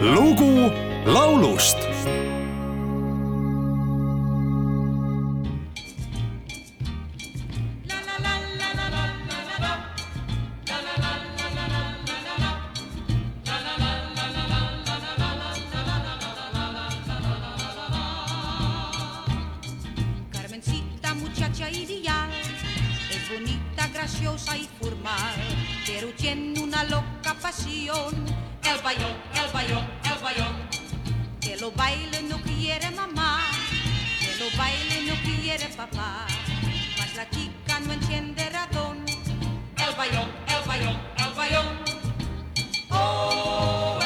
lugu laulust. Carmencita, muchacha ideal, es bonita, graciosa y formal, pero tiene una loca pasión, el bayón, el bayón, el bayón. Que lo baile no quiere mamá, que lo baile no quiere papá, mas la chica no entiende razón, el bayón, el bayón, el bayón. Oh,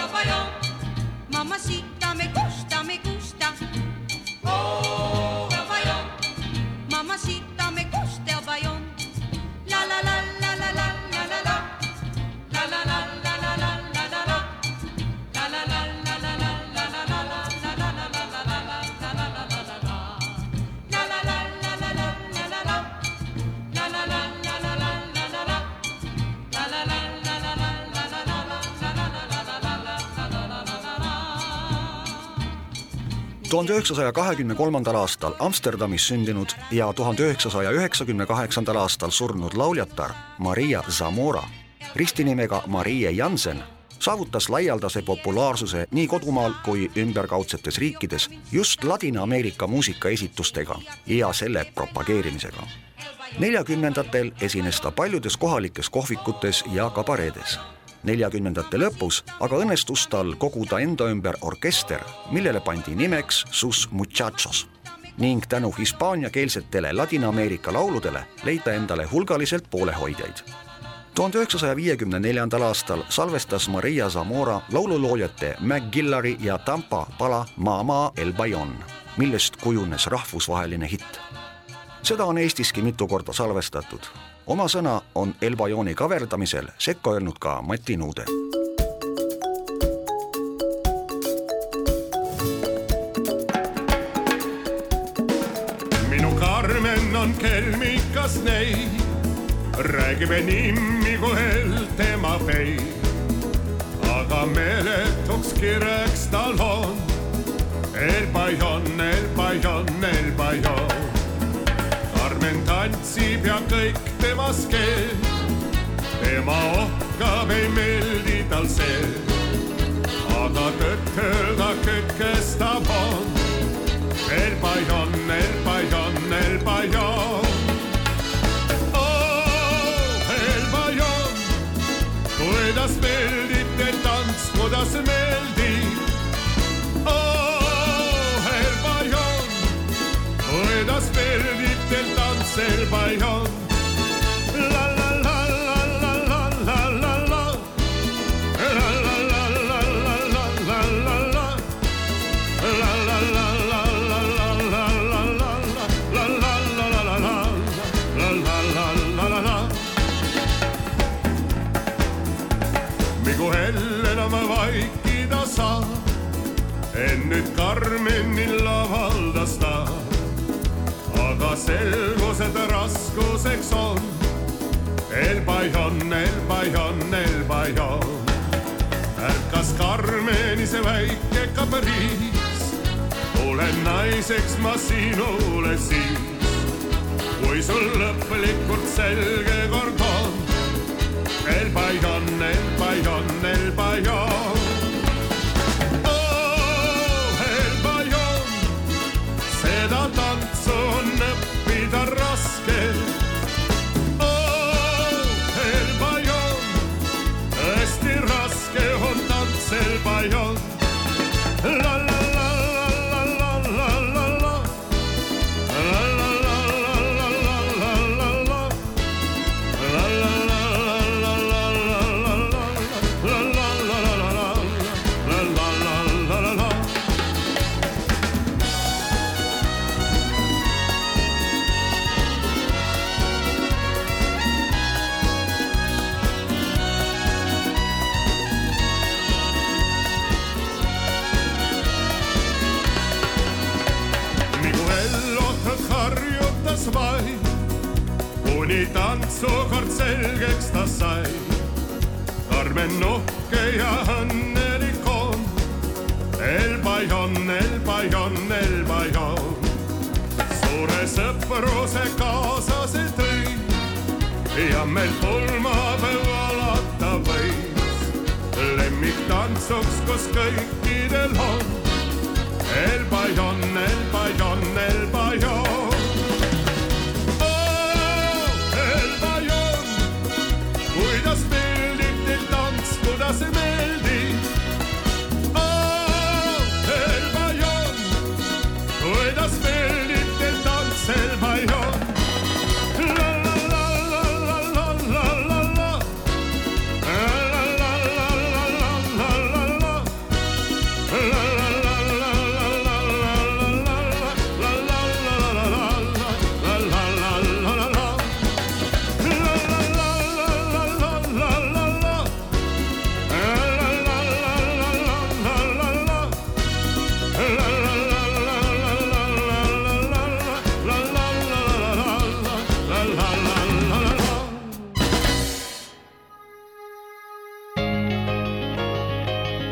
tuhande üheksasaja kahekümne kolmandal aastal Amsterdamis sündinud ja tuhande üheksasaja üheksakümne kaheksandal aastal surnud lauljatar Maria Zamora ristinimega Marie Jansen saavutas laialdase populaarsuse nii kodumaal kui ümberkaudsetes riikides just Ladina-Ameerika muusikaesitustega ja selle propageerimisega. neljakümnendatel esines ta paljudes kohalikes kohvikutes ja kabareedes neljakümnendate lõpus aga õnnestus tal koguda enda ümber orkester, millele pandi nimeks Sus Muchachos ning tänu hispaaniakeelsetele Ladina-Ameerika lauludele lõi ta endale hulgaliselt poolehoidjaid. tuhande üheksasaja viiekümne neljandal aastal salvestas Maria Zamora laululoojate McGillari ja Tampa pala Mama El Bayon, millest kujunes rahvusvaheline hitt seda on Eestiski mitu korda salvestatud. oma sõna on Elbajoni kaverdamisel sekka öelnud ka Mati Nuude. minu Karmen on kelmikas neid, räägime nimi kohel tema fei. aga meeletuks kireks tal on El Bajon, El Bajon, El Bajon. Tantsib ja kõik temas keel, tema ohkab, ei meeldi tal see. aga tõtt öelda kütkestab on El Bajon, El Bajon, El Bajon. Oh, El Bajon, kuidas meeldib teil tants, kuidas meeldib. Oh, El Bajon, kuidas meeldib teil tants, El Bajon. La la la la la la la la la. La la la la la la la la la. La la la la la la la la la la la la la la la la la la la la Migu hell enam vaikida saab, en nüüd Karmenil avaldas ta. aga selgus, ärkas Karmeni see väike kapriis. olen naiseks ma sinule siis, kui sul lõplikult selge kord on. El Bajon, harjutas vaid, kuni tantsukord selgeks ta sai. Karmen uhke ja õnnelik on, El Bajon, El Bajon, El Bajon suure sõpruse kaasa see tõi ja meil pulmapäev alata võis. lemmiktantsuks, kus kõikidel on El Bajon, El Bajon, El Bajon.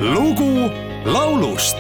Lugu laulust